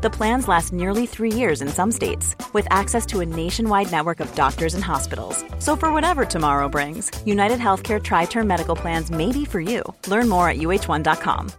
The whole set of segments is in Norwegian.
The plans last nearly three years in some states, with access to a nationwide network of doctors and hospitals. So, for whatever tomorrow brings, United Healthcare Tri Term Medical Plans may be for you. Learn more at uh1.com.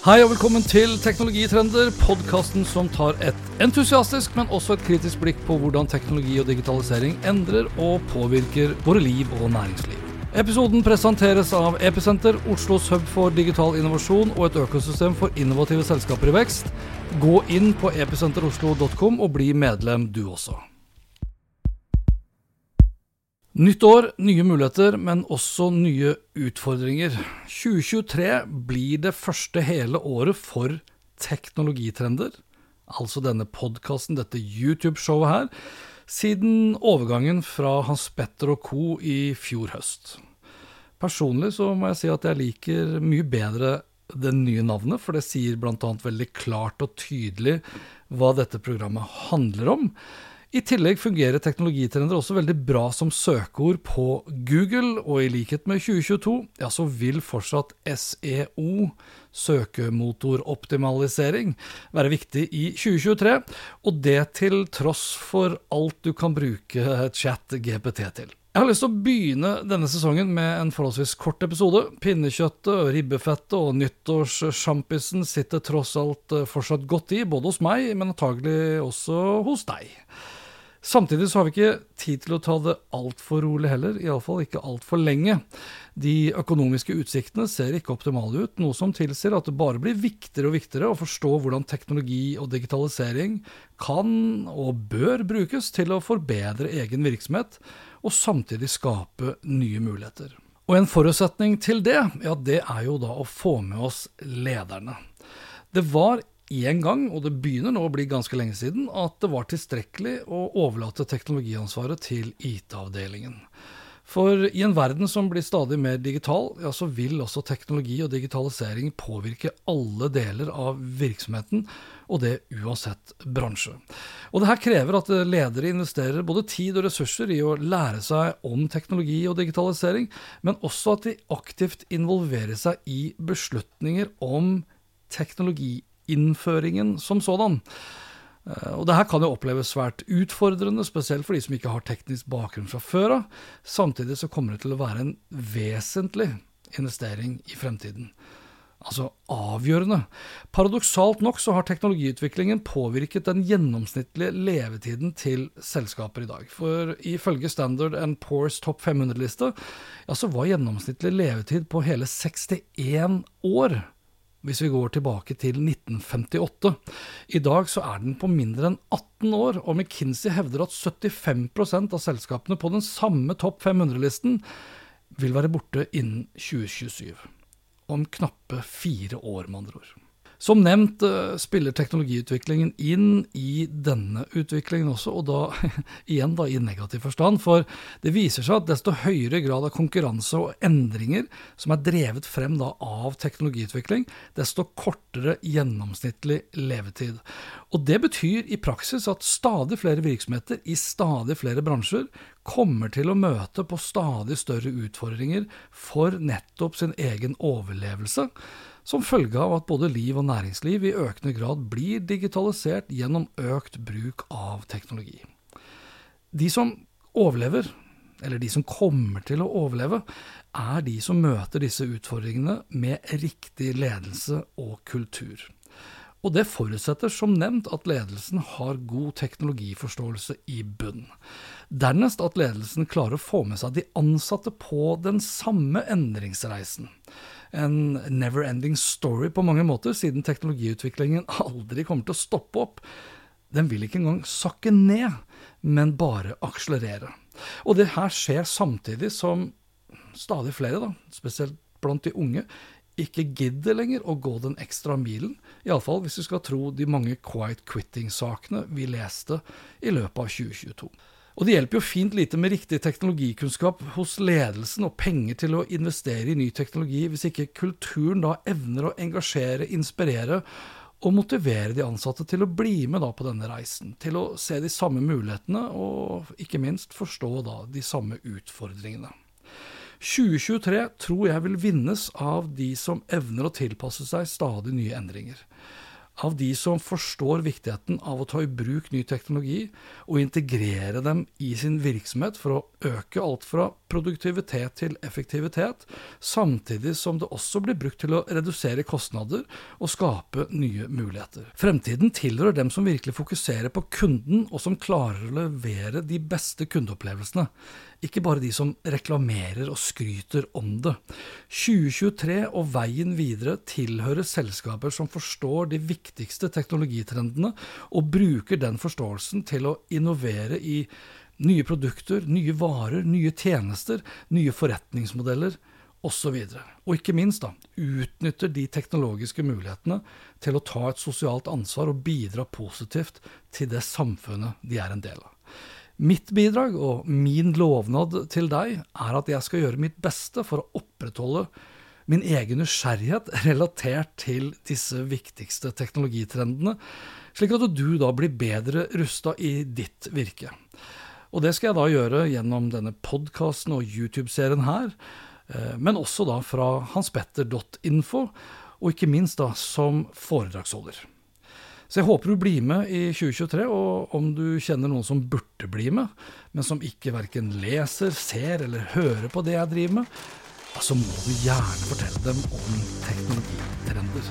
Hei og velkommen til Teknologitrender, podkasten som tar et entusiastisk, men også et kritisk blikk på hvordan teknologi og digitalisering endrer og påvirker våre liv og næringsliv. Episoden presenteres av Episenter, Oslos hub for digital innovasjon og et økosystem for innovative selskaper i vekst. Gå inn på episenteroslo.com og bli medlem du også. Nytt år, nye muligheter, men også nye utfordringer. 2023 blir det første hele året for teknologitrender, altså denne podkasten, dette YouTube-showet her, siden overgangen fra Hans Petter og co. i fjor høst. Personlig så må jeg si at jeg liker mye bedre det nye navnet, for det sier bl.a. veldig klart og tydelig hva dette programmet handler om. I tillegg fungerer teknologitrender også veldig bra som søkeord på Google, og i likhet med 2022, ja, så vil fortsatt SEO, søkemotoroptimalisering, være viktig i 2023, og det til tross for alt du kan bruke chat GPT til. Jeg har lyst til å begynne denne sesongen med en forholdsvis kort episode. Pinnekjøttet, ribbefettet og nyttårssjampisen sitter tross alt fortsatt godt i, både hos meg, men antagelig også hos deg. Samtidig så har vi ikke tid til å ta det altfor rolig heller, iallfall ikke altfor lenge. De økonomiske utsiktene ser ikke optimale ut, noe som tilsier at det bare blir viktigere og viktigere å forstå hvordan teknologi og digitalisering kan og bør brukes til å forbedre egen virksomhet, og samtidig skape nye muligheter. Og en forutsetning til det, ja det er jo da å få med oss lederne. Det var én gang, og det begynner nå å bli ganske lenge siden, at det var tilstrekkelig å overlate teknologiansvaret til IT-avdelingen. For i en verden som blir stadig mer digital, ja, så vil også teknologi og digitalisering påvirke alle deler av virksomheten, og det uansett bransje. Og det her krever at ledere investerer både tid og ressurser i å lære seg om teknologi og digitalisering, men også at de aktivt involverer seg i beslutninger om teknologi innføringen som sådan. Eh, og det her kan jo oppleves svært utfordrende, spesielt for de som ikke har teknisk bakgrunn fra før av. Samtidig så kommer det til å være en vesentlig investering i fremtiden. Altså avgjørende. Paradoksalt nok så har teknologiutviklingen påvirket den gjennomsnittlige levetiden til selskaper i dag. For ifølge Standard Poor's Top 500-liste, ja, så var gjennomsnittlig levetid på hele 61 år hvis vi går tilbake til 1958. I dag så er den på mindre enn 18 år, og McKinsey hevder at 75% av selskapene på den samme topp 500-listen vil være borte innen 2027. Om knappe fire år, med andre ord. Som nevnt eh, spiller teknologiutviklingen inn i denne utviklingen også, og da igjen da i negativ forstand. For det viser seg at desto høyere grad av konkurranse og endringer som er drevet frem da av teknologiutvikling, desto kortere gjennomsnittlig levetid. Og det betyr i praksis at stadig flere virksomheter i stadig flere bransjer kommer til å møte på stadig større utfordringer for nettopp sin egen overlevelse som følge av at både liv og næringsliv i økende grad blir digitalisert gjennom økt bruk av teknologi. De som overlever, eller de som kommer til å overleve, er de som møter disse utfordringene med riktig ledelse og kultur. Og det forutsetter som nevnt at ledelsen har god teknologiforståelse i bunn. Dernest at ledelsen klarer å få med seg de ansatte på den samme endringsreisen en never-ending story på mange måter, siden teknologiutviklingen aldri kommer til å stoppe opp. Den vil ikke engang sakke ned, men bare akselerere. Og det her skjer samtidig som stadig flere, da, spesielt blant de unge, ikke gidder lenger å gå den ekstra milen, iallfall hvis du skal tro de mange quiet quitting-sakene vi leste i løpet av 2022. Og det hjelper jo fint lite med riktig teknologikunnskap hos ledelsen og penger til å investere i ny teknologi, hvis ikke kulturen da evner å engasjere, inspirere og motivere de ansatte til å bli med da på denne reisen. Til å se de samme mulighetene, og ikke minst forstå da de samme utfordringene. 2023 tror jeg vil vinnes av de som evner å tilpasse seg stadig nye endringer av de som forstår viktigheten av å ta i bruk ny teknologi og integrere dem i sin virksomhet for å øke alt fra produktivitet til effektivitet, samtidig som det også blir brukt til å redusere kostnader og skape nye muligheter. Fremtiden tilhører dem som virkelig fokuserer på kunden, og som klarer å levere de beste kundeopplevelsene ikke bare de som reklamerer og skryter om det. 2023 og veien videre tilhører selskaper som forstår de viktigste teknologitrendene, og bruker den forståelsen til å innovere i nye produkter, nye varer, nye tjenester, nye forretningsmodeller osv. Og, og ikke minst da, utnytter de teknologiske mulighetene til å ta et sosialt ansvar og bidra positivt til det samfunnet de er en del av. Mitt bidrag og min lovnad til deg er at jeg skal gjøre mitt beste for å opprettholde min egen nysgjerrighet relatert til disse viktigste teknologitrendene, slik at du da blir bedre rusta i ditt virke. Og det skal jeg da gjøre gjennom denne podkasten og YouTube-serien her, eh, men også da fra hanspetter.info, og ikke minst da som foredragsholder. Så jeg håper du blir med i 2023, og om du kjenner noen som burde bli med, men som ikke verken leser, ser eller hører på det jeg driver med, så må du gjerne fortelle dem om teknologitrender.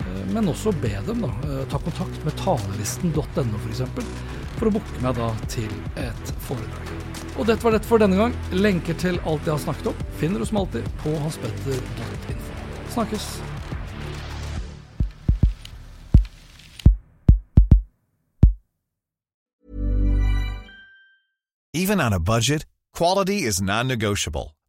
Eh, men også be dem da, eh, ta kontakt med talelisten.no f.eks. For, for å booke meg da til et foredrag. Og dette var dette for denne gang. Lenker til alt jeg har snakket om finner du som alltid på hanspetter.info. Snakkes! Even on a budget, quality is non-negotiable.